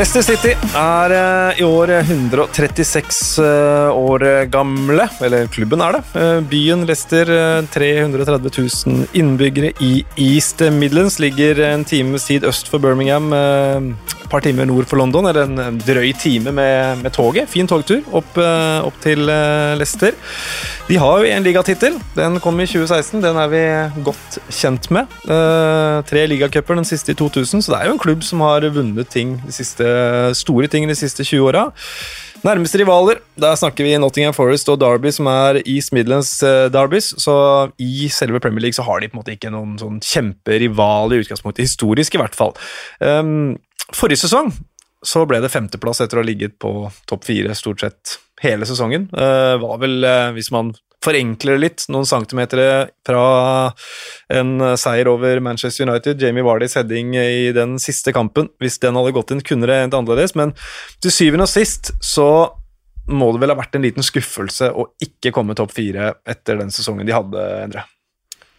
Leicester City er eh, i år 136 eh, år gamle. Eller klubben er det. Eh, byen Leicester, eh, 330 000 innbyggere i East Midlands, ligger en times tid øst for Birmingham. Par timer nord for London, eller en drøy time med, med toget. Fin togtur opp, eh, opp til eh, Leicester. De har jo en ligatittel. Den kom i 2016. Den er vi godt kjent med. Eh, tre ligacuper, den siste i 2000, så det er jo en klubb som har vunnet ting de siste, store ting de siste 20 åra. Nærmeste rivaler, der snakker vi Nottingham Forest og Derby, som er East Midlands Derbys. Så i selve Premier League så har de på en måte ikke noen sånn kjemperival i utgangspunktet, historisk i hvert fall. Um, forrige sesong så ble det femteplass etter å ha ligget på topp fire stort sett hele sesongen. Uh, var vel, uh, hvis man forenkler det litt, noen centimeter fra en seier over Manchester United. Jamie Vardys heading i den siste kampen. Hvis den hadde gått inn, kunne det endt annerledes, men til syvende og sist så må det vel ha vært en liten skuffelse å ikke komme topp fire etter den sesongen de hadde, Endre.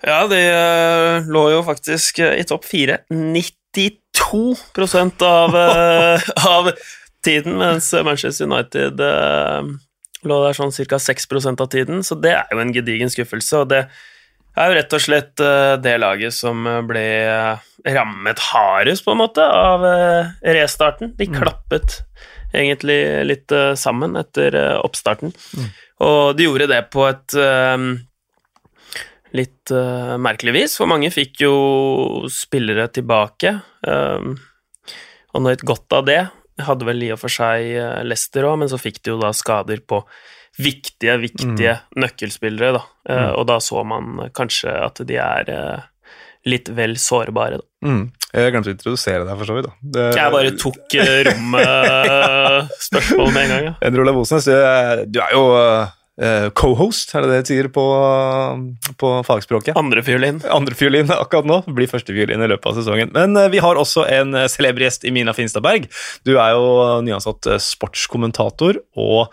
Ja, de eh, lå jo faktisk eh, i topp fire 92 av, eh, av tiden, mens Manchester United eh, lå der sånn ca. 6% av tiden, så det er jo en gedigen skuffelse, og det er jo rett og slett eh, det laget som ble rammet hardest, på en måte, av restarten. De klappet egentlig litt sammen etter oppstarten, og de gjorde det på et litt uh, merkelig vis, for mange fikk jo spillere tilbake, eh, og nøt godt av det. Hadde vel i og for seg uh, Leicester òg, men så fikk de jo da skader på viktige, viktige nøkkelspillere, da. Eh, Og da så man eh, kanskje at de er eh, litt vel sårbare, da. Mm. Jeg glemte å introdusere deg, for så vidt. Det- Jeg bare tok eh, rommet-spørsmålet med en gang, ja. Endre Olav Osnes, du, er- jo eh, co-host, er det det de sier på, på fagspråket? Andre Andrefiolin Andre fiolin akkurat nå, blir første fiolin i løpet av sesongen. Men eh, vi har også en uh, celeber gjest i Mina Finstadberg. Du er jo nyansatt eh, sportskommentator og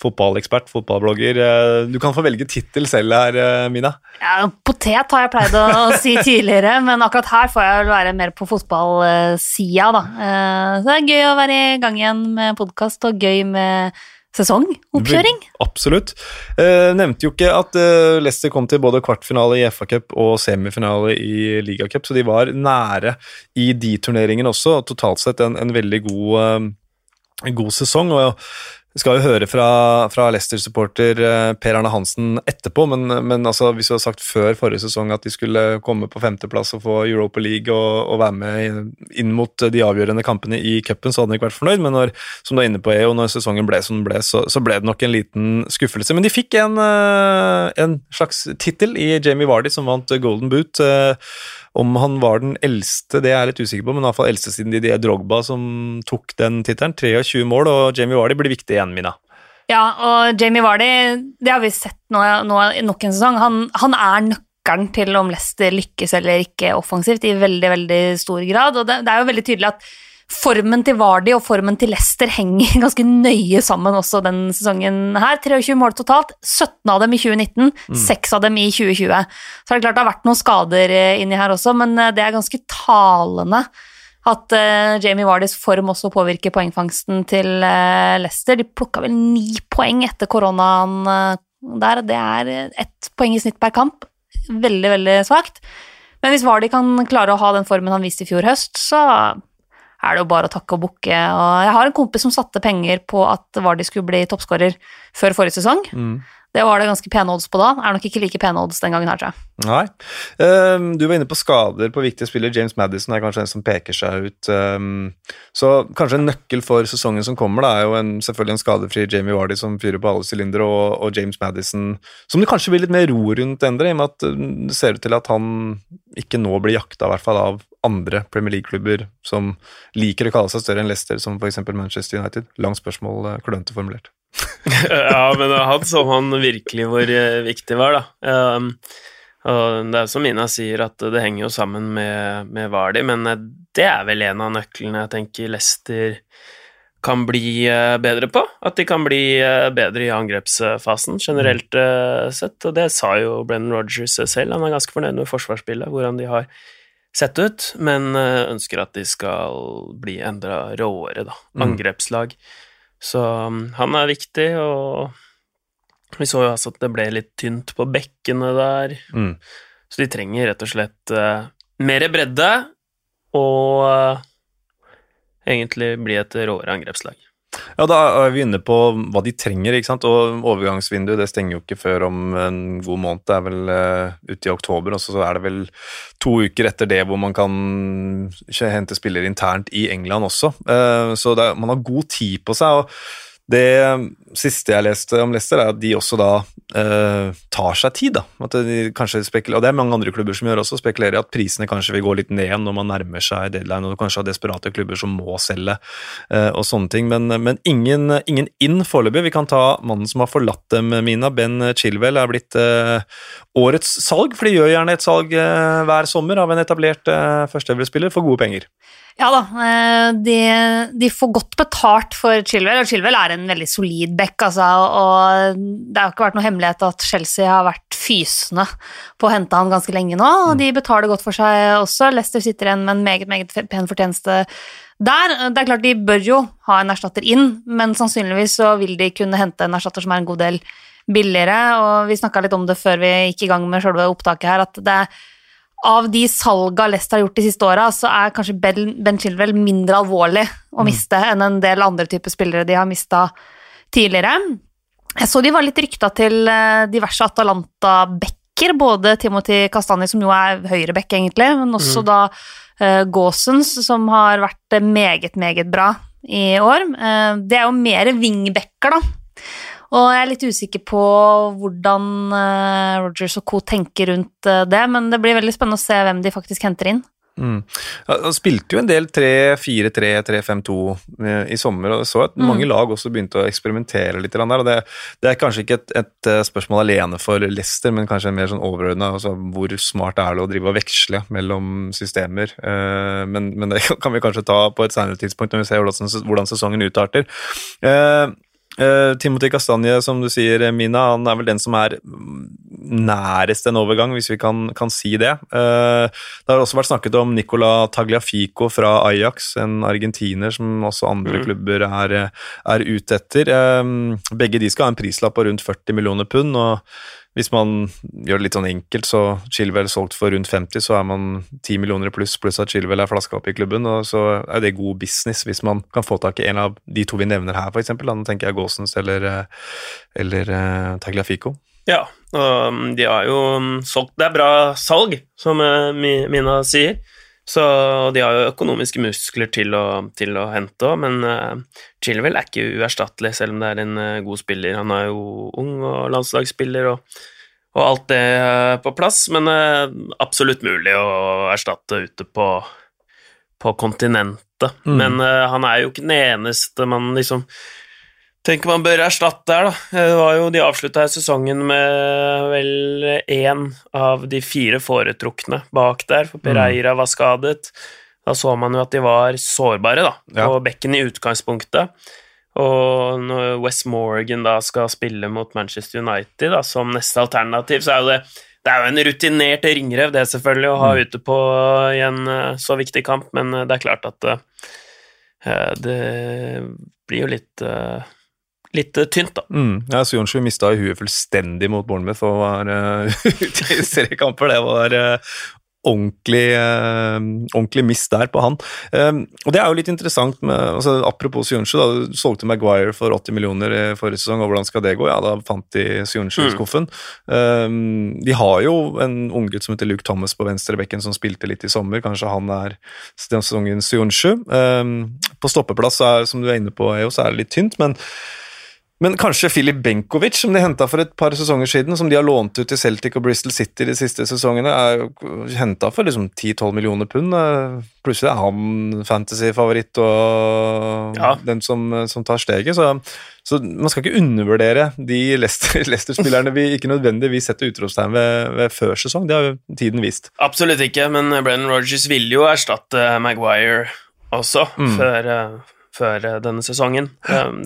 fotballekspert, fotballblogger. Eh, Du kan få velge tittel selv her, eh, Mina. Ja, potet har jeg pleid å si tidligere, men akkurat her får jeg vel være mer på fotballsida, da. Eh, Så det er gøy å være i gang igjen med podkast, og gøy med sesongoppkjøring. Absolutt. Eh, nevnte jo ikke at eh, Leicester kom til både kvartfinale i FA-cup og semifinale i ligacup, så de var nære i de turneringene også. og Totalt sett en, en veldig god, eh, god sesong. og vi skal jo høre fra, fra Leicester-supporter eh, Per Arne Hansen etterpå, men, men altså, hvis du hadde sagt før forrige sesong at de skulle komme på femteplass og få Europa League og, og være med inn- mot de avgjørende kampene i cupen, så hadde de ikke vært fornøyd. Men når, som du er inne på, EO, når sesongen ble som den ble, så, så ble det nok en liten skuffelse. Men de fikk en, eh, en slags tittel i Jamie Vardy, som vant Golden Boot. Eh, Om han var den eldste, det er jeg litt usikker på, men i hvert fall eldste siden de, de er Drogba som tok den tittelen. 23 mål, og Jamie Vardy blir viktig igjen, Mina. Ja, og Jamie Vardy, det har vi sett nå, nå nok en sesong. Han, han er nøkkelen til om Leicester lykkes eller ikke offensivt i veldig, veldig stor grad. Og det, det er jo veldig tydelig at formen til Vardy og formen til Leicester henger ganske nøye sammen også den sesongen her. 23 mål totalt, 17 av dem i 2019, 6 av dem i 2020. Så er det klart det har vært noen skader eh, inni her også, men eh, det er ganske talende at uh, Jamie Wardys form også påvirker poengfangsten til uh, Leicester. De plukka vel ni poeng etter koronaen uh, der. Det er ett poeng i snitt per kamp. Veldig, veldig svakt. Men hvis Vardy kan klare å ha den formen han viste i fjor høst, så er det jo bare å takke og bukke. Og jeg har en kompis som satte penger på at Vardy skulle bli toppskårer før forrige sesong. Det var det ganske pene odds på da. Er nok ikke like pene odds den gangen her, tror jeg. Nei. Um, du var inne på skader på viktige spillere. James Madison er kanskje en som peker seg ut. Um, så kanskje en nøkkel for sesongen som kommer, da, er jo en, selvfølgelig en skadefri Jamie Vardy som fyrer på alle sylindere, og, og James Madison som det kanskje blir litt mer ro rundt, Endre, i og med at mm, det ser ut til at han ikke nå blir jakta, i hvert fall av andre Premier League-klubber som liker å kalle seg større enn Leicester, som f.eks. Manchester United. Langt spørsmål, eh, klønete formulert. ja, men han så han virkelig hvor eh, viktig var, da. Um, og det er som Mina sier, at det henger jo sammen med, med Vardi, men eh, det er vel en av nøklene jeg tenker Leicester kan bli eh, bedre på. At de kan bli bedre i angrepsfasen generelt sett, og det sa jo Brennan Rogers selv. Han er ganske fornøyd med forsvarsspillet, hvordan de har sett ut, men ønsker at de skal bli enda råere, da. Mm. Så um, han er viktig, og vi så jo altså at det ble litt tynt på bekkene der. Mm. Så de trenger rett og slett uh, mer bredde, og uh, egentlig bli et råere angrepslag. Ja, da er vi inne på hva de trenger, ikke sant. Og overgangsvinduet det stenger jo ikke før om en god måned. Det er vel uh, ute i oktober, og så er det vel to uker etter det hvor man kan hente spillere internt i England også. Uh, så er, man har god tid på seg. og det siste jeg leste om Leicester, er at de også da eh, tar seg tid. da. At de kanskje og Det er mange andre klubber som gjør også, spekulerer i at prisene kanskje vil gå litt ned når man nærmer seg deadline, og kanskje har desperate klubber som må selge eh, og sånne ting. Men, men ingen, ingen inn foreløpig. Vi kan ta mannen som har forlatt dem, Mina. Ben Chilwell er blitt eh, årets salg, for de gjør gjerne et salg eh, hver sommer av en etablert eh, førsteelverspiller for gode penger. Ja da, eh, de, de, får godt betalt for Chilwell, og Chilwell er en veldig solid back. Altså, og det har ikke vært noe hemmelighet at Chelsea har vært fysende på å hente han ganske lenge nå, og de betaler godt for seg også. Leicester sitter igjen med en meget, meget pen fortjeneste der. Det er klart De bør jo ha en erstatter inn, men sannsynligvis så vil de kunne hente en erstatter som er en god del billigere. og Vi snakka litt om det før vi gikk i gang med sjølve opptaket her, at det er av de salga Leicester har gjort de siste åra, så er kanskje Ben, Chilwell mindre alvorlig å miste mm. enn en del andre typer spillere de har mista tidligere. Jeg så de var litt rykta til eh, diverse Atalanta-backer, både Timothy Kastani, som jo er høyreback, egentlig, men også mm. da uh, Gåsens, som har vært meget, meget bra i år. Uh, det er jo mer wingbacker, da. Og jeg er litt usikker på hvordan uh, Rogers og co. tenker rundt det, men det blir veldig spennende å se hvem de faktisk henter inn. Mm. Han spilte jo en del 3-4-3, 3-5-2 eh, i sommer, og så at mm. mange lag også begynte å eksperimentere litt. Der, og det, det, er kanskje ikke et, et, spørsmål alene for Leicester, men kanskje mer sånn overordna. Altså, hvor smart er det å drive og veksle mellom systemer? Uh, men, men, det kan vi kanskje ta på et senere tidspunkt når vi ser hvordan sesongen utarter. Uh, Uh, Timothy Kastanje, som du sier, Mina, han er vel den som er nærest en overgang, hvis vi kan, kan si det. Uh, det har også vært snakket om Nicola Tagliafico fra Ajax, en argentiner som også andre mm. klubber er, er ute etter. Uh, begge de skal ha en prislapp på rundt 40 millioner pund. og hvis man gjør det litt sånn enkelt, så Chilwell solgt for rundt 50, så er man 10 millioner pluss, pluss at Chilwell er flaska opp i klubben. og Så er det god business hvis man kan få tak i en av de to vi nevner her, f.eks. Da tenker jeg Gåsens eller, eh, eller uh, Tagliafico. Ja, og um, de har jo um, solgt Det er bra salg, som uh, Mina sier. Så de har jo økonomiske muskler til å, til å hente òg, men uh, Chilwell er ikke uerstattelig, selv om det er en uh, god spiller. Han er jo ung og landslagsspiller og, og alt det uh, på plass, men absolutt mulig å erstatte ute på, på kontinentet. Mm. Men han er jo ikke den eneste man liksom tenker man bør erstatte her, da. Det var jo, de avslutta sesongen med vel én av de fire foretrukne bak der, for Pereira var skadet. Da så man jo at de var sårbare da, ja. på bekken i utgangspunktet. Og når West Morgan da skal spille mot Manchester United da, som neste alternativ, så er jo det det er jo en rutinert ringrev, det selvfølgelig, å ha mm. ute på i en eh, så viktig kamp, men eh, det er klart at uh, det blir jo litt litt uh, tynt, da. Mm. Ja, Sujonsju mista huet fullstendig mot Bournemouth og var uh, ute i seriekamper. Det var uh, ordentlig, uh, ordentlig mist der på han. Um, og Det er jo litt interessant med altså, Apropos Sujonsju, da solgte Maguire for 80 millioner i forrige sesong, og hvordan skal det gå? Ja, da fant de Sujonsju i mm. skuffen. Um, de har jo en unggutt som heter Luke Thomas på venstrebekken, som spilte litt i sommer. Kanskje han er den sesongen Sujonsju. Um, på stoppeplass, er, som du er inne på, så er det litt tynt, men men kanskje Filip Benkovic, som de henta for et par sesonger siden, som de har lånt ut til Celtic og Bristol City de siste sesongene, er henta for liksom 10-12 millioner pund. Plutselig er han fantasy-favoritt og ja. den som, som, tar steget. Så, så, man skal ikke undervurdere de Leicester-spillerne vi ikke nødvendigvis setter utropstegn ved, ved, før sesong. Det har jo tiden vist. Absolutt ikke, men Brennan Rogers vil jo erstatte Maguire også, mm. før uh før eh, denne sesongen.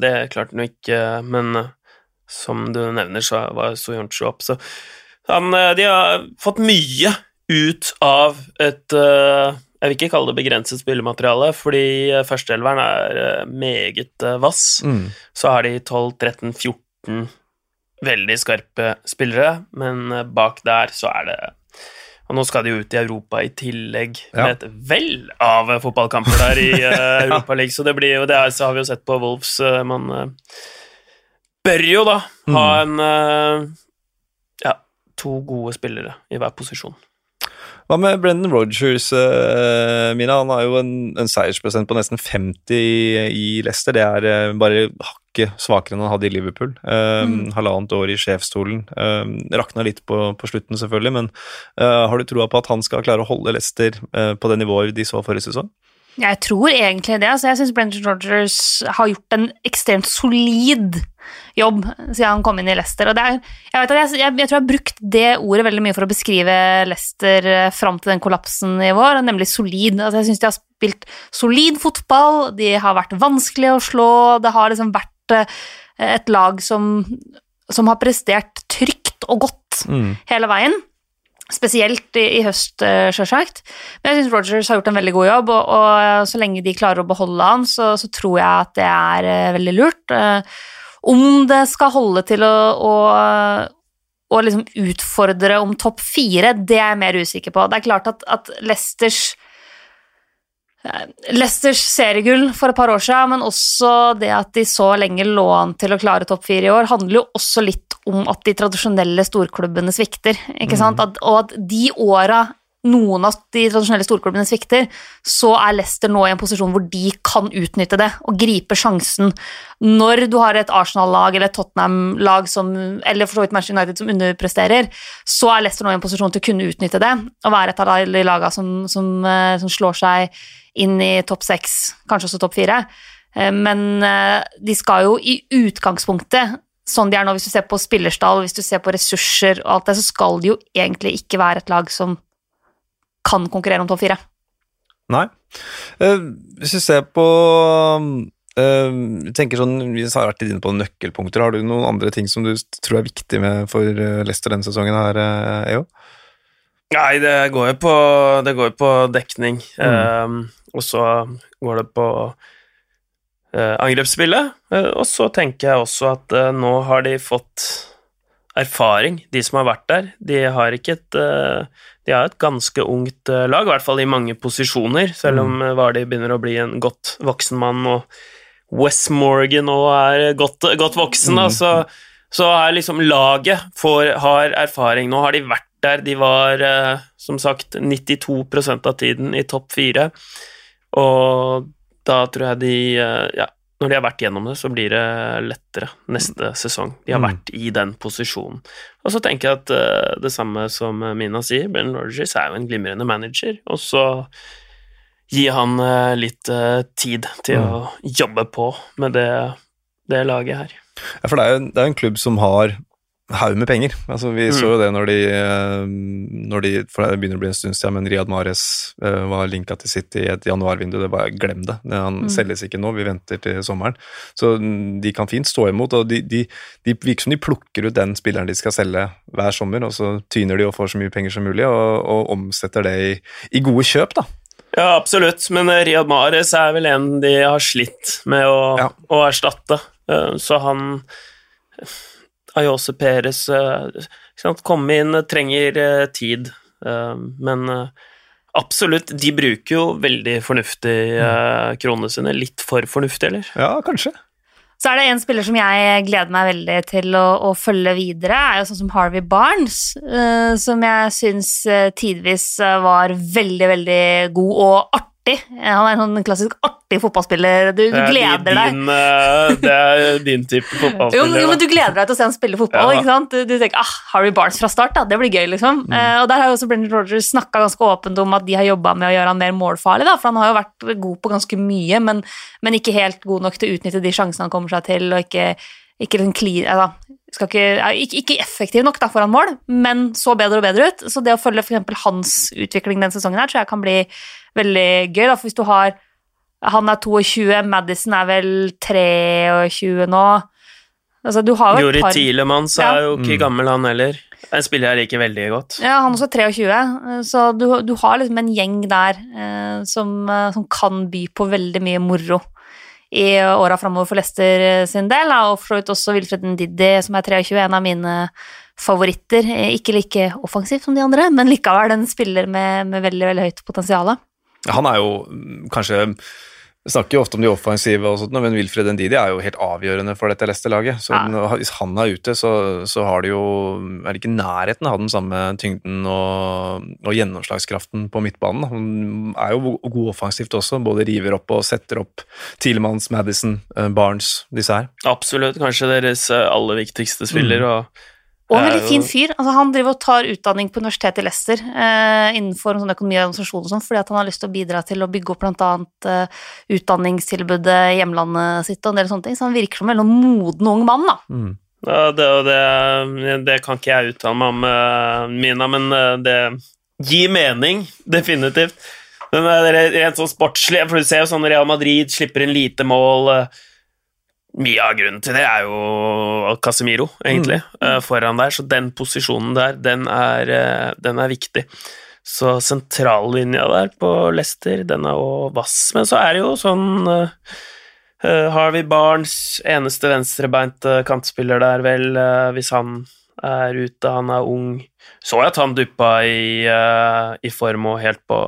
Det klarte han jo ikke, men eh, som du nevner, så var Soyoncho opp, så han, eh, De har fått mye ut av et Jeg vil ikke kalle det begrenset spillemateriale, fordi førsteelveren er meget vass. Mm. Så har de 12, 13, 14 veldig skarpe spillere, men bak der så er det og nå skal de jo ut i Europa i tillegg Ja. med et vell av fotballkamper der i uh, Europaligaen, så det blir jo det er, Så har vi jo sett på Wolves uh, Man uh, bør jo da ha en uh, Ja, to gode spillere i hver posisjon. Hva med Brendan Rogers, eh, Mina? Han har jo en, en seiersprosent på nesten 50 i, i Leicester. Det er eh, bare hakket svakere enn han hadde i Liverpool. Eh, Mm. Halvannet år i sjefsstolen. Eh, rakna litt på, på slutten, selvfølgelig, men eh, har du troa på at han skal klare å holde Leicester eh, på det nivået de så forrige sesong? Jeg tror egentlig det. Altså, jeg syns Brendan Rogers har gjort en ekstremt solid jobb siden han kom inn i Leicester. Og det er, jeg, at jeg, jeg, jeg tror jeg har brukt det ordet veldig mye for å beskrive Leicester eh, fram til den kollapsen i vår, nemlig solid. Altså, jeg syns de har spilt solid fotball, de har vært vanskelige å slå, det har liksom vært et lag som, som har prestert trygt og godt hele veien. Spesielt i, i høst, uh, sjølsagt. Men jeg syns Rogers har gjort en veldig god jobb, og, og så lenge de klarer å beholde han, så, så tror jeg at det er eh, veldig lurt. Eh, om det skal holde til å, å, å liksom utfordre om topp fire, det er jeg mer usikker på. Det er klart at, at Leicesters eh, Leicesters seriegull for et par år siden, men også det at de så lenge lå an til å klare topp fire i år, handler jo også litt om at de tradisjonelle storklubbene svikter. ikke sant? At, og at de åra noen av de tradisjonelle storklubbene svikter, så er Leicester nå i en posisjon hvor de kan utnytte det og gripe sjansen. Når du har et Arsenal-lag eller et Tottenham-lag som, eller for så vidt Manchester United som underpresterer, så er Leicester nå i en posisjon til å kunne utnytte det og være et av de lagene som, som, eh, som slår seg inn i topp seks, kanskje også topp fire. Eh, Men eh, de skal jo i utgangspunktet, sånn de er nå, hvis du ser på spillerstall, hvis du ser på ressurser og alt det, så skal de jo egentlig ikke være et lag som kan konkurrere om topp fire. Nei. Eh, hvis vi ser på eh, tenker sånn, Vi har vært inne på nøkkelpunkter. Har du noen andre ting som du tror er viktig med for Leicester denne sesongen? her, EO? Nei, det går jo på, det går på dekning. Eh, og så går det på uh, angrepsspillet. Uh, og så tenker jeg også at uh, nå har de fått erfaring, de som har vært der. De har ikke et De har et ganske ungt lag, i hvert fall i mange posisjoner, selv om uh, Vardy begynner å bli en godt voksen mann, og West Morgan òg er godt, godt voksen, da, så, så er liksom laget får, har erfaring. Nå har de vært der. De var eh, som sagt 92% av tiden i topp fire, og da tror jeg de eh, Ja, når de har vært gjennom det, så blir det lettere neste sesong. De har Mm. vært i den posisjonen. Og så tenker jeg at eh, det samme som Mina sier, Ben Rogers er jo en glimrende manager, og så gi han litt tid til Mm. å jobbe på med det, det laget her. Ja, for er det er jo en klubb som har haug med penger. Altså, vi så jo det når de, eh, når de For det begynner å bli en stund siden, men Riyad Mahrez eh, var linka til City i et januarvindu. Det bare glem det. Han selges ikke nå, vi venter til sommeren. Så mm, de kan fint stå imot, og de, de, de virker som de plukker ut den spilleren de skal selge hver sommer, og så tyner de og får så mye penger som mulig, og, og omsetter det i, i gode kjøp, da. Ja, absolutt, men eh, Riyad Mahrez er vel en de har slitt med å, Ja. å erstatte, så han Ayose Perez eh, sant, Komme inn, trenger eh, tid, eh, men absolutt, de bruker jo veldig fornuftig eh, kronene sine. Litt for fornuftig, eller? Ja, kanskje. Så er det en spiller som jeg gleder meg veldig til å, å følge videre, er jo sånn som Harvey Barnes, som jeg syns tidvis var veldig, veldig god og artig. Eh, Han er en sånn klassisk artig fotballspiller. Du, du er gleder deg. din, eh, Det er din type fotballspiller. jo, men du gleder deg til å se han spille fotball. Ja. ikke sant? Du, du tenker ah, Harry Barnes fra start, da, det blir gøy, liksom. Eh, og der har jo også Brendan Rogers snakka ganske åpent om at de har jobba med å gjøre han mer målfarlig, da, for han har jo vært god på ganske mye, men, men ikke helt god nok til å utnytte de sjansene han kommer seg til, og ikke, ikke, liksom clean, altså, ikke, ikke, effektiv nok da, foran mål, men så bedre og bedre ut. Så det å følge eksempel hans utvikling denne sesongen her, tror jeg kan bli veldig gøy. da, for hvis du har Han er 22, Madison er vel 23 nå. Altså, du har jo Jori par Tilemans Ja. er jo ikke Mm. gammel, han heller. En spiller jeg liker veldig godt. Ja, han er også 23, eh, så du, du har liksom en gjeng der eh, som, eh, som kan by på veldig mye moro i åra framover for Leicester eh, sin del, og for så vidt også Wilfred Ndidi, som er 23, en av mine favoritter. Eh, Ikke like offensiv som de andre, men likevel en spiller med, med veldig, veldig høyt potensial. Han er jo mm, kanskje Vi snakker jo ofte om de offensive, og sånt, men Wilfred Ndidi er jo helt avgjørende for dette Leicester-laget. Så Ja. Hvis han er ute, så, så har de jo er det ikke nærheten av den samme tyngden og, og gjennomslagskraften på midtbanen. Han er jo god offensivt også, både river opp og setter opp Tilemanns, Madison, eh, Barnes, disse her. Absolutt. Kanskje deres eh, aller viktigste spiller. Og Og en veldig fin fyr. Altså, han driver og tar utdanning på universitetet i Leicester eh, innenfor sånn økonomi og organisasjon og sånn, fordi at han har lyst til å bidra til å bygge opp annet eh, utdanningstilbudet i hjemlandet sitt og en del sånne ting. Så han virker som en veldig moden ung mann, da. Mm. ja, det, det, det kan ikke jeg uttale meg om, eh, Mina, men eh, det gir mening. Definitivt. Men eh, det er rent sånn sportslig, for du ser jo sånn Real Madrid slipper inn lite mål. eh, Mye av grunnen til det er jo Casemiro, egentlig, mm. foran der. Så den posisjonen der, den er, eh, den er viktig. Så sentrallinja der på Leicester, den er òg vass. Men så er det jo sånn eh, eh, Harvey Barnes, eneste venstrebeinte kantspiller der, vel, uh, hvis han er ute, han er ung. Så jeg at han duppa i, uh, i form og helt på,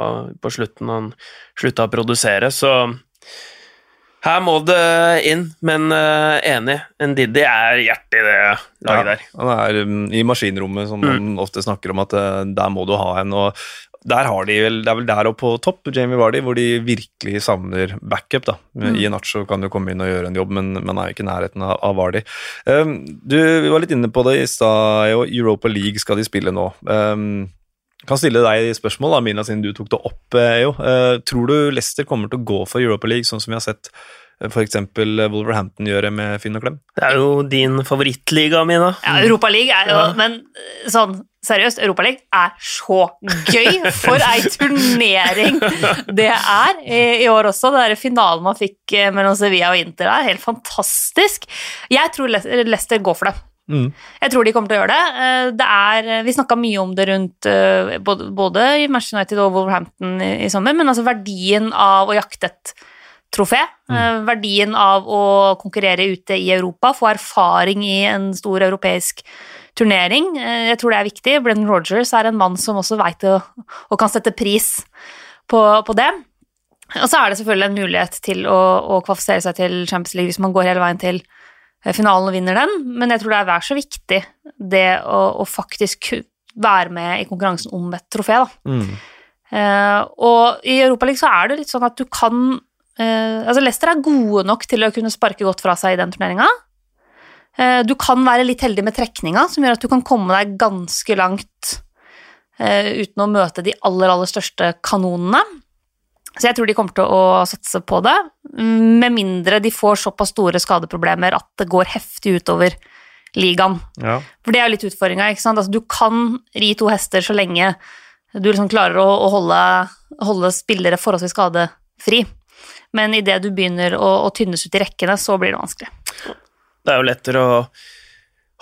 på slutten, han slutta å produsere, så her må det inn, men uh, enig. Ndidi er hjertet i det laget der. Han er um, i maskinrommet, som man ofte snakker om, at uh, der må du ha en. og der har de vel, Det er vel der oppe på topp, Jamie Vardy, hvor de virkelig savner backup. da. I Nacho kan jo komme inn og gjøre en jobb, men man er jo ikke i nærheten av, av Vardy. Um, du vi var litt inne på det i stad. Europa League skal de spille nå. Um, kan stille deg spørsmål, da, Mina, siden du tok det opp. eh, Jo. Eh, tror du Leicester kommer til å gå for Europa League, sånn som vi har sett f.eks. Wolverhampton gjøre med Finn og Klem? Det er jo din favorittliga, Mina. Ja, Europa League er jo Ja. Men eh, sånn seriøst, Europa League er så gøy! For ei turnering det er i, i år også. Der finalen man fikk eh, mellom Sevilla og Inter er helt fantastisk. Jeg tror Leicester går for det. Mm. Jeg tror de kommer til å gjøre det. Eh, det er, vi snakka mye om det rundt eh, både, i Manchester United og Wolverhampton i, sommer, men altså verdien av å jakte et trofé, mm. verdien av å konkurrere ute i Europa, få erfaring i en stor europeisk turnering. Eh, Jeg tror det er viktig. Brennan Rogers er en mann som også veit og, og kan sette pris på, på det. Og så er det selvfølgelig en mulighet til å, å kvalifisere seg til Champions League hvis man går hele veien til eh, finalen og vinner den, men jeg tror det er vær så viktig det å, å faktisk være med i konkurransen om et trofé, da. Mm. Uh, og i Europaligaen så er det litt sånn at du kan uh, Altså, Leicester er gode nok til å kunne sparke godt fra seg i den turneringa. Uh, du kan være litt heldig med trekninga, som gjør at du kan komme deg ganske langt eh, uten å møte de aller, aller største kanonene. Så jeg tror de kommer til å satse på det, med mindre de får såpass store skadeproblemer at det går heftig utover ligaen. Ja. For det er jo litt utfordringa. Altså, du kan ri to hester så lenge du liksom klarer å, å holde, holde spillere forholdsvis skadefri. Men idet du begynner å, å tynnes ut i rekkene, så blir det vanskelig. Det er jo lettere å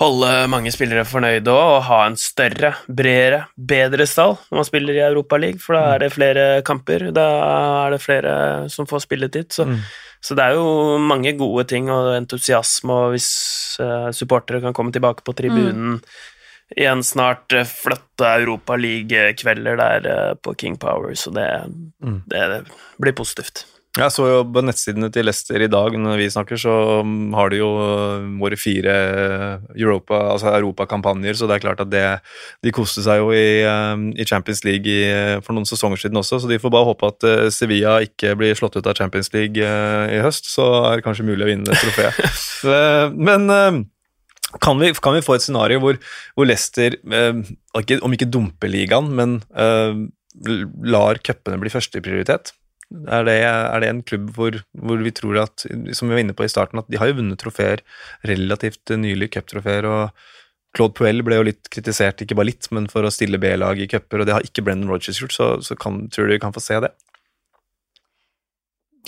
holde mange spillere fornøyde også, og ha en større, bredere, bedre stall når man spiller i Europaligaen, for da er det flere kamper, da er det flere som får spilletid. Så, Mm. så det er jo mange gode ting og entusiasme, og hvis uh, supportere kan komme tilbake på tribunen igjen snart, uh, flotte Europaliga-kvelder der uh, på King Power, så det, Mm. det, det blir positivt. Jeg så jo på nettsidene til Leicester i dag når vi snakker, så um, har de jo uh, våre fire Europa, altså europakampanjer, så det er klart at det De koste seg jo i, um, i Champions League i, uh, for noen sesonger siden også, så de får bare håpe at uh, Sevilla ikke blir slått ut av Champions League uh, i høst, så er det kanskje mulig å vinne det trofeet. Uh, Men um, kan vi, kan vi få et scenario hvor, hvor Leicester, om ikke dumper ligaen, men uh, lar cupene bli førsteprioritet? Er det, er det en klubb hvor, hvor vi tror at, som vi var inne på i starten, at de har jo vunnet trofeer relativt nylig, cuptrofeer, og Claude Puel ble jo litt kritisert, ikke bare litt, men for å stille B-lag i cuper, og det har ikke Brendan Rodgers gjort, så, så kan, tror du vi kan få se det?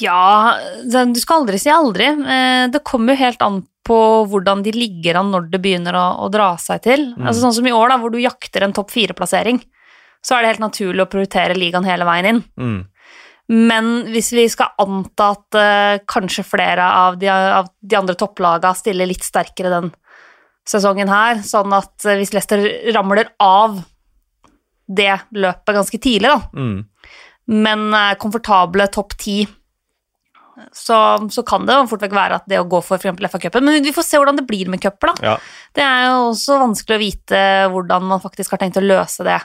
Ja, du skal aldri si aldri. Eh, Det kommer jo helt an på hvordan de ligger an når det begynner å, å dra seg til. Altså Sånn som i år, da, hvor du jakter en topp fire-plassering, så er det helt naturlig å prioritere ligaen hele veien inn. Mm. Men hvis vi skal anta at uh, kanskje flere av de, av de andre topplaga stiller litt sterkere den sesongen her, sånn at uh, hvis Leicester ramler av det løpet ganske tidlig, da, Mm. men er komfortable topp ti, så, så kan det jo fort vekk være at det å gå for f.eks. FA-cupen Men vi får se hvordan det blir med cuper, da. Ja. Det er jo også vanskelig å vite hvordan man faktisk har tenkt å løse det.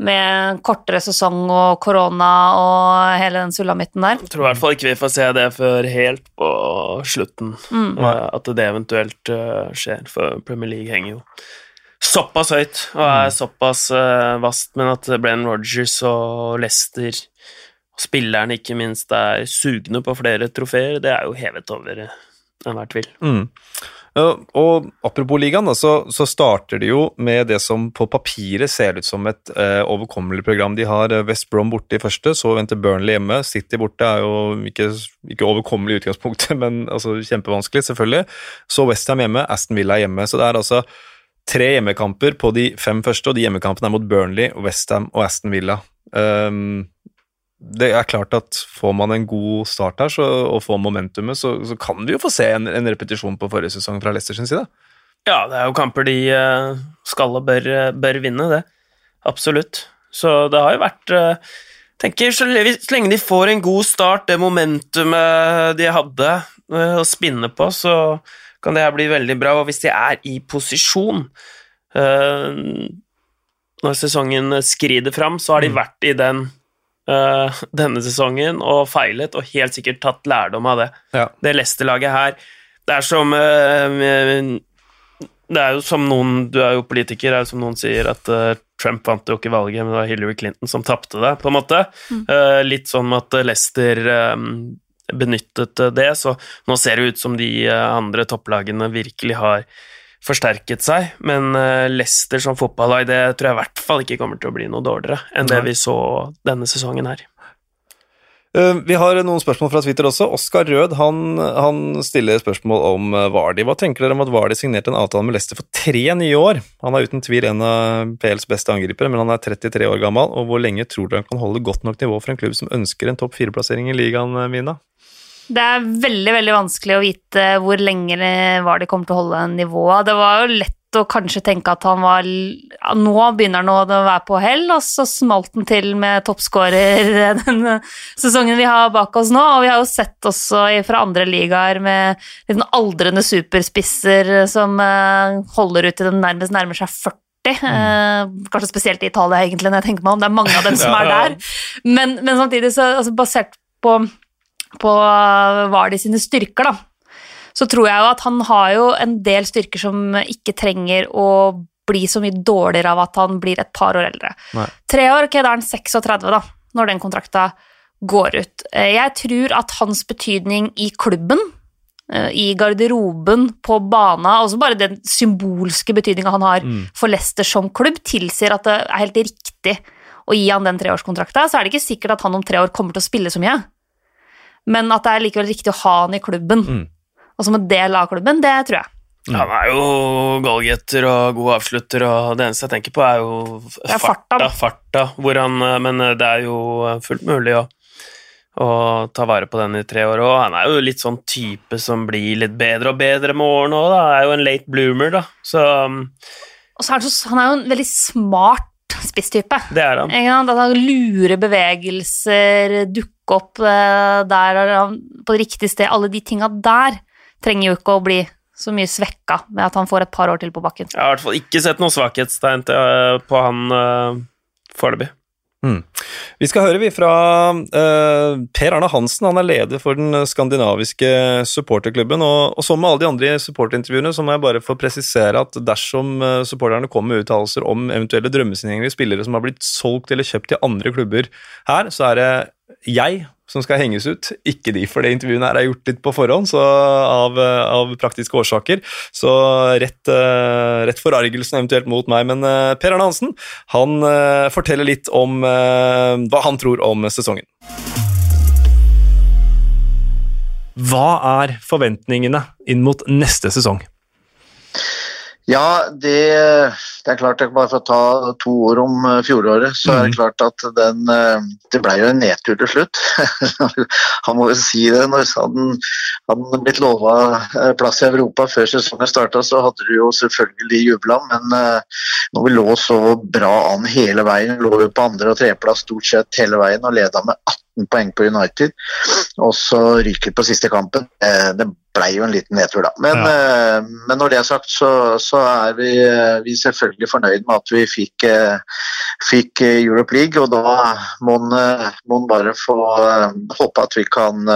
Med kortere sesong og korona og hele den sulamitten der. Jeg tror i hvert fall ikke vi får se det før helt på slutten. Mm. At det eventuelt eh, skjer, for Premier League henger jo såpass høyt og er såpass eh, vast, men at Brenn Rogers og Leicester, og spillerne ikke minst, er sugne på flere trofeer, det er jo hevet over enhver tvil. Mm. Og apropos ligaen, så, så starter de jo med det som på papiret ser ut som et eh, overkommelig program. De har eh, West Brom borte i første, så venter Burnley hjemme. City borte er jo ikke, ikke overkommelig i utgangspunktet, men altså kjempevanskelig, selvfølgelig. Så Westham hjemme, Aston Villa hjemme. Så det er altså tre hjemmekamper på de fem første, og de hjemmekampene er mot Burnley, Westham og Aston Villa. Um, det er klart at får man en god start her så, og får momentumet, så, så kan vi jo få se en, en repetisjon på forrige sesong fra Leicester sin side. Ja, det er jo kamper de eh, skal og bør, eh, bør vinne, det. Absolutt. Så det har jo vært eh, tenker så, lenge de får en god start, det momentumet de hadde å spinne på, så kan det her bli veldig bra. Og hvis de er i posisjon når sesongen skrider fram, så har de vært i den eh, denne sesongen og feilet, og helt sikkert tatt lærdom av det Ja. det Leicester-laget her Det er som uh, Det er jo som noen Du er jo politiker, det er jo som noen sier at uh, Trump vant jo ikke valget, men det var Hillary Clinton som tapte det, på en måte. Eh, litt sånn at Leicester um, benyttet det, så nå ser det ut som de andre topplagene virkelig har forsterket seg, men eh, Leicester som fotballag, det tror jeg i hvert fall ikke kommer til å bli noe dårligere enn det vi så denne sesongen her. Uh, vi har noen spørsmål fra Twitter også. Oskar Rød han, han stiller spørsmål om Vardi. Vardy. Hva tenker dere om at Vardy signerte en avtale med Leicester for tre nye år? Han er uten tvil en av PLs beste angripere, men han er 33 år gammel. Og hvor lenge tror dere han kan holde godt nok nivå for en klubb som ønsker en topp fire-plassering i ligaen, Mina? Det er veldig veldig vanskelig å vite hvor lenge det var de kom til å holde nivået. Det var jo lett å kanskje tenke at han var ja, Nå begynner han å være på hell, og så smalt han til med toppskårer den sesongen vi har bak oss nå. Og vi har jo sett også fra andre ligaer med litt sånn aldrende superspisser som eh, holder ut til den nærmest nærmer seg 40. Eh, kanskje spesielt i Italia, egentlig, når jeg tenker meg om. Det er mange av dem som er der. Men, men samtidig, så, altså, basert på på Vardy sine styrker, da, så tror jeg jo at han har jo en del styrker som ikke trenger å bli så mye dårligere av at han blir et par år eldre. Nei. Tre år, ok, da er han 36 da, når den kontrakta går ut. Eh, Jeg tror at hans betydning i klubben, eh, i garderoben, på bana, også bare den symbolske betydninga han har Mm. for Leicester som klubb, tilsier at det er helt riktig å gi han den treårskontrakta. Så er det ikke sikkert at han om tre år kommer til å spille så mye, men at det er likevel riktig å ha han i klubben. Mm. Og som en del av klubben, det tror jeg. Han er jo goalgetter og god avslutter, og det eneste jeg tenker på, er jo er farta, farta hvor han, men det er jo fullt mulig å, å ta vare på den i tre år. Og han er jo litt sånn type som blir litt bedre og bedre med årene òg, da. Er jo en late bloomer, da. Så um, Og så er han, så, han er jo en veldig smart spisstype. det er han. At han lurer bevegelser, dukke opp eh, der er på riktig sted. Alle de tinga der trenger jo ikke å bli så mye svekka med at han får et par år til på bakken. Jeg har i hvert fall ikke sett noe svakhetstegn uh, på han uh, foreløpig. Vi skal høre vi fra uh, Per Arne Hansen. Han er leder for den skandinaviske supporterklubben. Og, og som med alle de andre supporterintervjuene så må jeg bare få presisere at dersom eh, supporterne kommer med uttalelser om eventuelle drømmesigneringer spillere som har blitt solgt eller kjøpt til andre klubber her, så er det jeg som skal henges ut, ikke de, for det intervjuet her er gjort litt på forhånd så av, eh, av praktiske årsaker. Så rett, eh, rett forargelsen eventuelt mot meg. Men eh, Per Arne Hansen han forteller litt om hva han tror om sesongen. Hva er forventningene inn mot neste sesong? Ja, det, det, er klart Bare for å ta to ord om eh, fjoråret, så er det mm. klart at den eh, Det ble jo en nedtur til slutt. han må jo si det. Når han hadde blitt lova eh, plass i Europa før sesongen starta, så hadde du jo selvfølgelig jubla, men når vi lå så bra an hele veien, lå jo på andre- og tredjeplass stort sett hele veien og leda med 18 poeng på United, og så ryker på siste kampen. Det blei jo en liten nedtur, da. Men, ja. uh, men, når det er sagt, så, så er vi, uh, vi, selvfølgelig fornøyd med at vi fikk, uh, fikk Europe League, og da må en bare få håpe at vi kan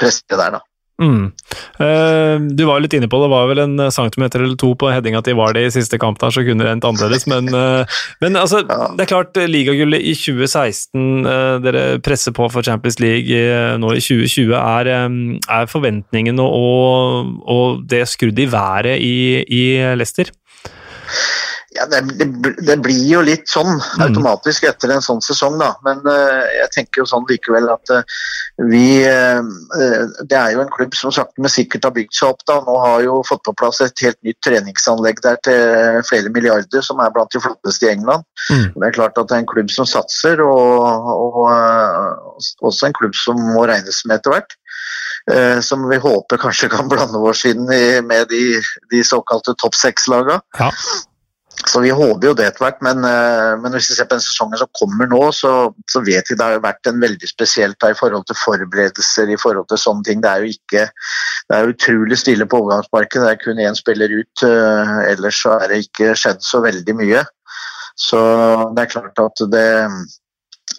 prestere der, da. Mm. Uh, du var jo litt inne på det, var vel en centimeter eller to på headinga til Vardy i siste kamp der, så kunne det endt annerledes. Men, uh, men altså, det er klart, ligagullet i 2016, uh, eh, dere presser på for Champions League nå i 2020. Er, er forventningene og, og, det skrudd i været i, i Leicester? Ja, det, det, det, blir jo litt sånn mm. automatisk etter en sånn sesong, da. Men uh, jeg tenker jo sånn likevel at uh, vi uh, Det er jo en klubb som sakte, men sikkert har bygd seg opp. da. Nå har jo fått på plass et helt nytt treningsanlegg der til flere milliarder, som er blant de flotteste i England. Mm. Det er klart at det er en klubb som satser, og, og også en klubb som må regnes med etter hvert. som vi håper kanskje kan blande oss inn i med de, de såkalte topp seks-lagene. Ja. Så vi håper jo det etter hvert, men, eh, men, hvis vi ser på den sesongen som kommer nå, så, så, vet vi det har vært en veldig spesiell i forhold til forberedelser, i forhold til sånne ting. Det er jo ikke det er utrolig stille på overgangsmarkedet. Det er kun én spiller ut, uh, ellers så er det ikke skjedd så veldig mye. Så det er klart at det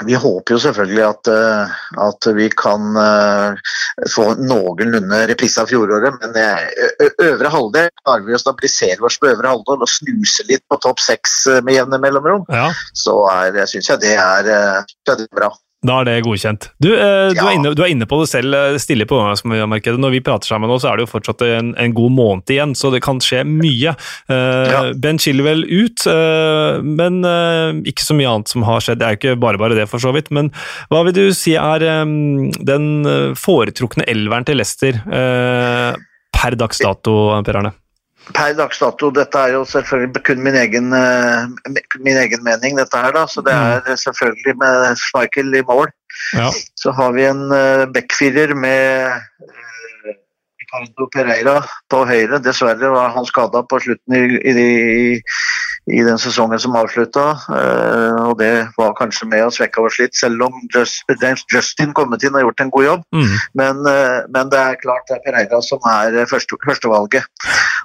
vi håper jo selvfølgelig at, eh, at vi kan eh, få noenlunde reprise av fjoråret, men øvre halvdel klarer vi å stabilisere oss på øvre halvdel og snuse litt på topp seks eh, med jevne mellomrom, ja. så syns jeg det er, det er bra. Da er det godkjent. Du, eh, du, er, inne, du er, inne, på det selv eh, stille på overgangsmarkedet. Når vi prater sammen nå, så er det jo fortsatt en, en god måned igjen, så det kan skje mye. Eh, ja. Ben Chilwell ut, eh, men eh, ikke så mye annet som har skjedd. Det er jo ikke bare bare det, for så vidt. Men hva vil du si er eh, den foretrukne elveren til Leicester per dags dato, Per Arne? Per dags dato, dette er jo selvfølgelig kun min egen, uh, min egen mening, dette her, da. Så det mm. er selvfølgelig med Schmeichel i mål. Ja. Så har vi en uh, backfirer med uh, Ricardo Pereira på høyre. Dessverre var han skada på slutten i, i, i den sesongen som avslutta. Uh, og det var kanskje med å svekke oss litt, selv om Just, Justin kommet inn og gjort en god jobb. Mm. Men, uh, men, det er klart det er Pereira som er første, førstevalget.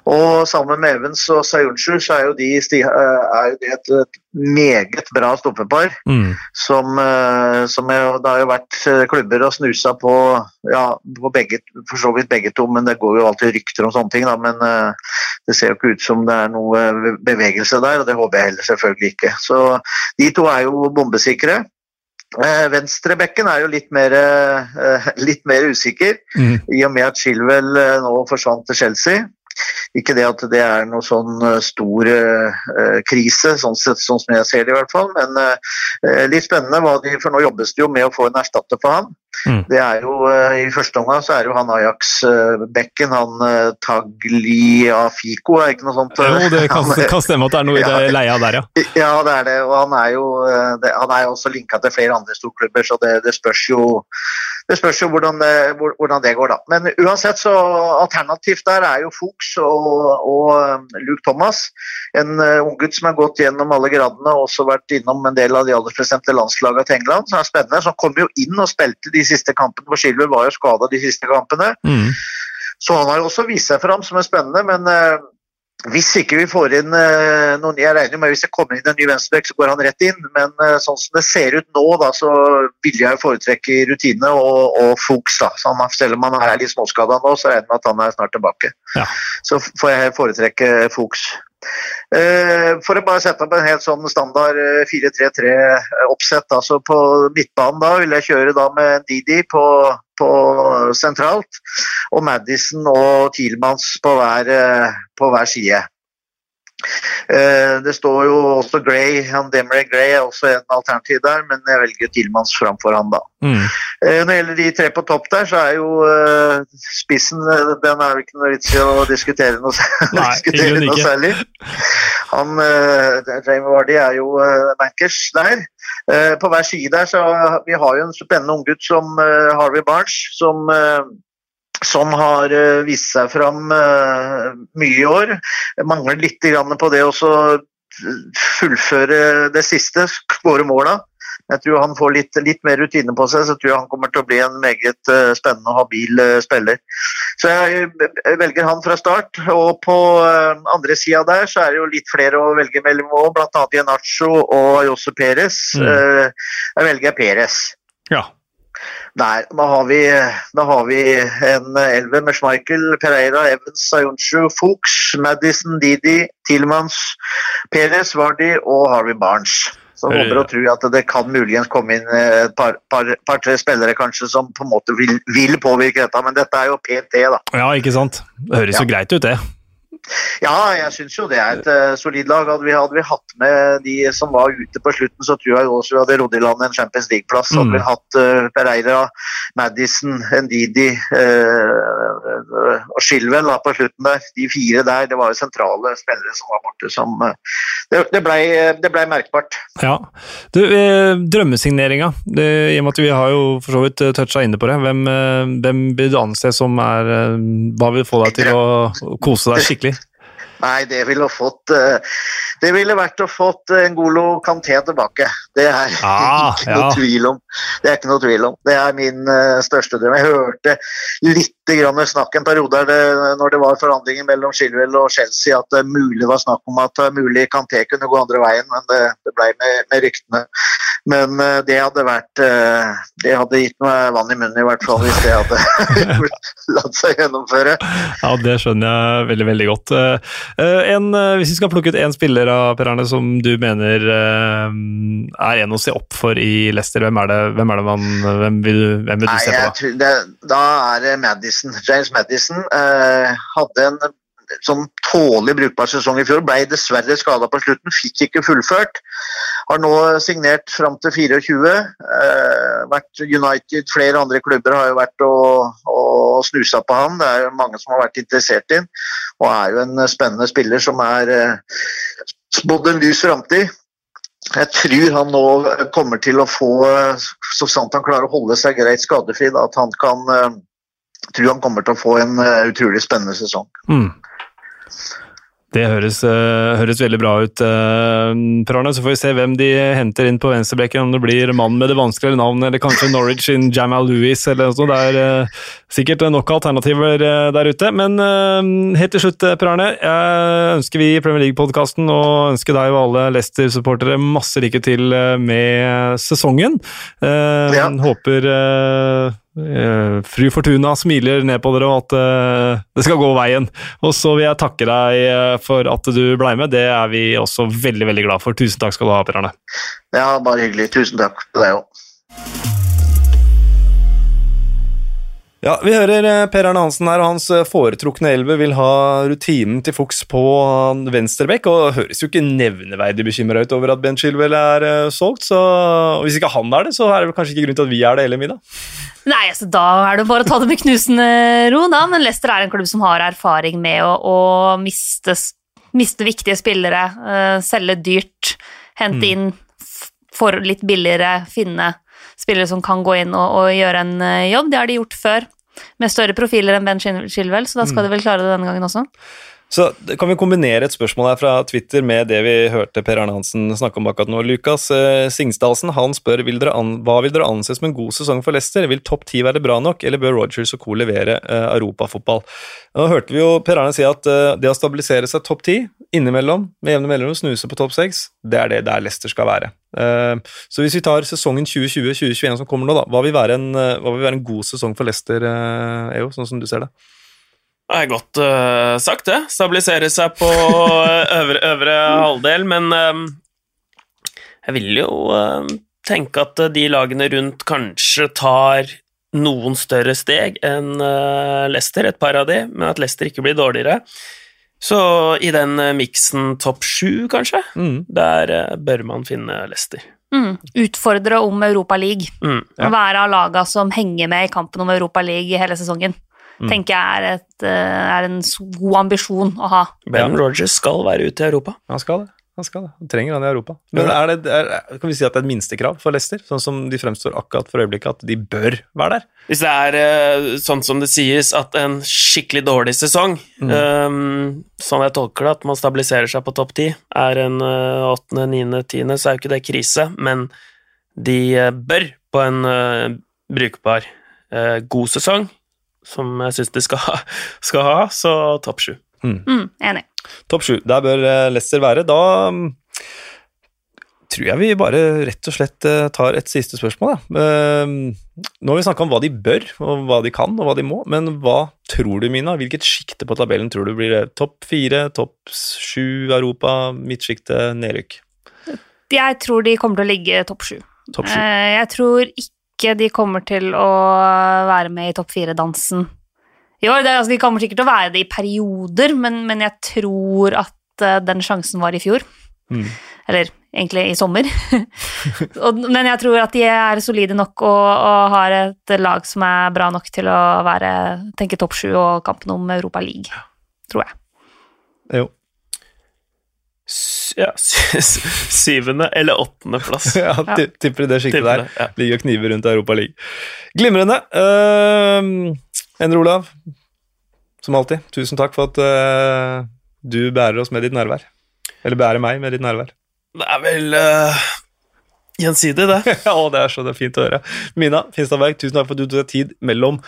Og sammen med Evans og Sayuncu så er jo de, er jo det et, et meget bra stoppepar. Mm. Som, som er, det har jo vært klubber og snusa på, ja, på begge, for så vidt begge to, men det går jo alltid rykter om sånne ting. Da, men det ser jo ikke ut som det er noe bevegelse der, og det håper jeg heller selvfølgelig ikke. Så de to er jo bombesikre. Eh, Venstrebekken er jo litt mer, eh, litt mer usikker, mm. i og med at Chilwell eh, nå forsvant til Chelsea. Ikke det at det er noe sånn eh, stor eh, krise, sånn, sett, sånn, som jeg ser det i hvert fall. Men eh, litt spennende, de, for nå jobbes det jo med å få en erstatter for han. Mm. Det er jo, eh, I første omgang så er jo han Ajax-bekken, han uh, Tagliafico, er ikke noe sånt? Jo, det kan, han, kan stemme at det er noe i det leia der, ja. Ja, det er det. Og han er jo, det, han er jo også linka til flere andre storklubber, så det, det spørs jo det spørs jo hvordan det, hvordan det, går, da. Men uansett, så alternativt der er jo Fuchs og, og um, Luke Thomas. En uh, unggutt som har gått gjennom alle gradene og også vært innom en del av de aller bestemte landslagene til England. Som er spennende. Som kom jo inn og spilte de siste kampene, for Silver var jo skada de siste kampene. Mm. Så han har jo også vist seg fram som er spennende, men hvis ikke vi får inn uh, noen Jeg regner med hvis det kommer inn en ny venstreback, så går han rett inn. Men uh, sånn som det ser ut nå, da, så vil jeg foretrekke rutine og, og Fuchs. da. Så han, selv om han er litt småskada nå, så regner jeg med at han er snart tilbake. Ja. Så får jeg foretrekke Fuchs. Uh, for å bare sette opp en helt sånn standard 4-3-3-oppsett. altså På midtbanen da vil jeg kjøre da med Didi på på sentralt, og Madison og Thielmanns på på hver side. Eh, det står jo også Gray, han Demre Gray er også en alternativ der, men jeg velger Tilmans framfor han, da. Mm. Eh, når det gjelder de tre på topp der, så er jo uh, spissen Den er jo ikke noe vits i å diskutere noe, Nei, diskutere noe særlig. Han Jamie Vardy er jo bankers der. På hver side der så Vi har jo en spennende unggutt som Harvey Barnes, som som har uh, vist seg fram uh, mye i år. Jeg mangler litt på det å fullføre det siste, skåre måla. Jeg tror han får litt, litt, mer rutine på seg, så jeg tror han kommer til å bli en meget uh, spennende og habil spiller. Så jeg, jeg, velger han fra start. Og på andre sida der så er det jo litt flere å velge mellom òg, bl.a. Ienacho og Jose Perez. Mm. jeg velger Perez. Ja, Nei, da har vi, da har vi en elver med Schmeichel, Pereira, Evans, Sayuncu, Fuchs, Madison, Didi, Tilmans, Perez, Vardi og Harvey Barnes. Så håper og tror at det kan muligens komme inn et par-tre par, par, spillere kanskje som på en måte vil, vil, påvirke dette, men dette er jo PT, da. Ja, ikke sant. Det høres ja. jo greit ut, det. Ja, jeg syns jo det er et uh, solid lag. Hadde vi, hadde vi, hatt med de som var ute på slutten, så tror jeg også vi hadde rodd i land en Champions League-plass. Mm. Hadde vi hatt uh, Pereira, Madison, Ndidi uh, og Shilwell på slutten der. De fire der, det var jo sentrale spillere som var borte. Som, det, det blei ble merkbart. Ja. Du, drømmesigneringa. I og med at vi har jo for så vidt toucha inne på det. Hvem, hvem vil du anse som er Hva vil få deg til å kose deg skikkelig? Nei, det ville fått uh, Det ville vært å fått Ngolo Kanté tilbake. Det er ah, ikke noe tvil om. Det er ikke noe tvil om. Det er min uh, største drøm. Jeg hørte litt snakk en periode når det var forhandlinger mellom Chilwell og Chelsea, at det mulig var snakk om at mulig Kanté kunne gå andre veien, men det, det ble med, med ryktene. Men uh, det hadde vært Det hadde gitt meg vann i munnen, i hvert fall, hvis det hadde latt seg gjennomføre. Ja, det skjønner jeg veldig, veldig godt. Eh, en, eh, hvis vi skal plukke ut én spiller av Per Arne som du mener eh, er en å se opp for i Leicester, hvem er det, hvem er det man hvem vil, hvem vil du Nei, se på? da? Det, da er det Madison. James Madison eh, hadde en sånn tålelig brukbar sesong i fjor. Ble dessverre skada på slutten, fikk ikke fullført. Har nå signert fram til 24. Eh, vært United, flere andre klubber har jo vært og, og snusa på han. Det er jo mange som har vært interessert i han. Og er jo en spennende spiller som er eh, spådd en lys framtid. Jeg tror han nå kommer til å få, så sant han klarer å holde seg greit skadefri, at han kan jeg eh, tror han kommer til å få en uh, utrolig spennende sesong. Mm. Det høres, uh, høres, veldig bra ut, uh, Per Arne. Så får vi se hvem de henter inn på venstrebekken. Om det blir mannen med det vanskeligere navnet, eller kanskje Norwich in Jamal Lewis eller noe sånt. Det er uh, sikkert nok alternativer der ute. Men helt til slutt, Per Arne. Jeg ønsker vi i Premier League-podkasten og ønsker deg og alle Leicester-supportere masse lykke til med sesongen. Ja. Håper fru Fortuna smiler ned på dere og at uh, det skal gå veien. Og så vil jeg takke deg uh, for at du ble med. Det er vi også veldig veldig glad for. Tusen takk skal du ha, Per Arne. Ja, bare hyggelig. Tusen takk til deg òg. Ja, Vi hører Per Arne Hansen her, og hans foretrukne elve vil ha rutinen til Fuchs på venstrebekk. og Høres jo ikke nevneverdig bekymra ut over at Ben Chilwell er solgt. så Hvis ikke han er det, så er det kanskje ikke grunn til at vi er det heller, middag. Nei, altså Da er det bare å ta det med knusende ro, da. Men Leicester er en klubb som har erfaring med å, å miste, miste, viktige spillere. Uh, selge dyrt, hente mm. inn for litt billigere, finne spillere som kan gå inn og, og gjøre en jobb. Det har de gjort før, med større profiler enn Ben Shilwell, så da skal mm. de vel klare det denne gangen også. Så Kan vi kombinere et spørsmål her fra Twitter med det vi hørte Per Arne Hansen snakke om akkurat nå? Lukas eh, Singsdalsen han spør vil dere an, hva vil dere anse som en god sesong for Leicester. Vil topp ti være bra nok, eller bør Rogers og co. levere eh, europafotball? Nå hørte vi jo Per Arne si at eh, det å stabilisere seg topp ti, innimellom, med jevne mellomrom, snuse på topp seks, det er det der Leicester skal være. Eh, så hvis vi tar sesongen 2020-2021 som kommer nå, da, hva vil, være en, eh, hva vil være en god sesong for Leicester, eh, EO, sånn som du ser det? Det er godt uh, sagt, det. Stabilisere seg på eh, øvre, øvre halvdel, men um, jeg vil jo uh, tenke at de lagene rundt kanskje tar noen større steg enn Leicester, et par av de, men at Leicester ikke blir dårligere. Så i den miksen topp sju, kanskje, Mm. der bør man finne Leicester. Mm. Utfordre om Europa League. Mm. Ja. Være av laga som henger med i kampen om Europa League hele sesongen. Mm. Tenker jeg er, et, eh, er en god ambisjon å ha. Ben Rogers skal være ute i Europa. Han skal det. Han skal det. Han trenger han i Europa. Men er det, er, kan vi si at det er et minstekrav for Leicester, sånn som de fremstår akkurat for øyeblikket, at de bør være der? Hvis det er eh, sånn som det sies, at en skikkelig dårlig sesong, Mm. um, sånn jeg tolker det, at man stabiliserer seg på topp ti, er en eh, åttende, niende, tiende, så er jo ikke det krise, men de bør på en uh, brukbar uh, god sesong, som jeg syns de skal, ha- skal ha, så topp sju. Mm, enig. Topp sju. Der bør eh, Leicester være. Da mm, tror jeg vi bare rett og slett eh, tar et siste spørsmål. Da. Eh, Nå har vi snakka om hva de bør, og hva de kan, og hva de må, men hva tror du, Mina? Hvilket sjikte på tabellen tror du blir det? Topp fire, topp sju Europa, midtsjikte, nedrykk? Jeg tror de kommer til å ligge topp sju. Top. Eh, Jeg tror ikke de kommer til å være med i topp fire-dansen i år. Altså, de kommer sikkert til å være det i perioder, men, men jeg tror at eh, den sjansen var i fjor. Mm. Eller egentlig i sommer. og, men jeg tror at de er solide nok og, og har et lag som er bra nok til å være, tenke topp sju og kampen om Europa League, tror jeg. Jo. Ja, sy- sy- syvende eller åttende plass. Ja, tipper i det sjiktet der. ja. Ligger og kniver rundt Europa League. Glimrende. Uh, Endre Olav, som alltid, tusen takk for at uh, du bærer oss med ditt nærvær. Eller bærer meg med ditt nærvær. Det er vel uh, gjensidig, det. Ja, det er så det er fint å høre. Mina Finstadberg, tusen takk for at du tok deg tid mellom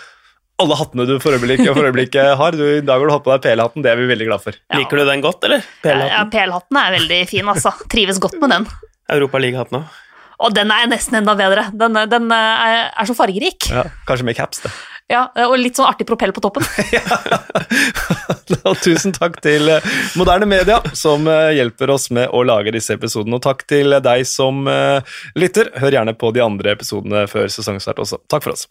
alle hattene du for øyeblikket, for øyeblikket har. Du, I dag har du hatt på deg PL-hatten, det er vi veldig glad for. Ja. Liker du den godt, eller? Ja, PL-hatten? PL-hatten er veldig fin, altså. Trives godt med den. Europa League-hatten òg. Og den er nesten enda bedre. Den, den er, er så fargerik. Ja, kanskje med caps, det. Ja, og litt sånn artig propell på toppen. Og tusen takk til eh, Moderne Media, som eh, hjelper oss med å lage disse episodene. Og takk til deg som eh, lytter. Hør gjerne på de andre episodene før sesongstart også. Takk for oss.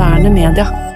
Moderne media.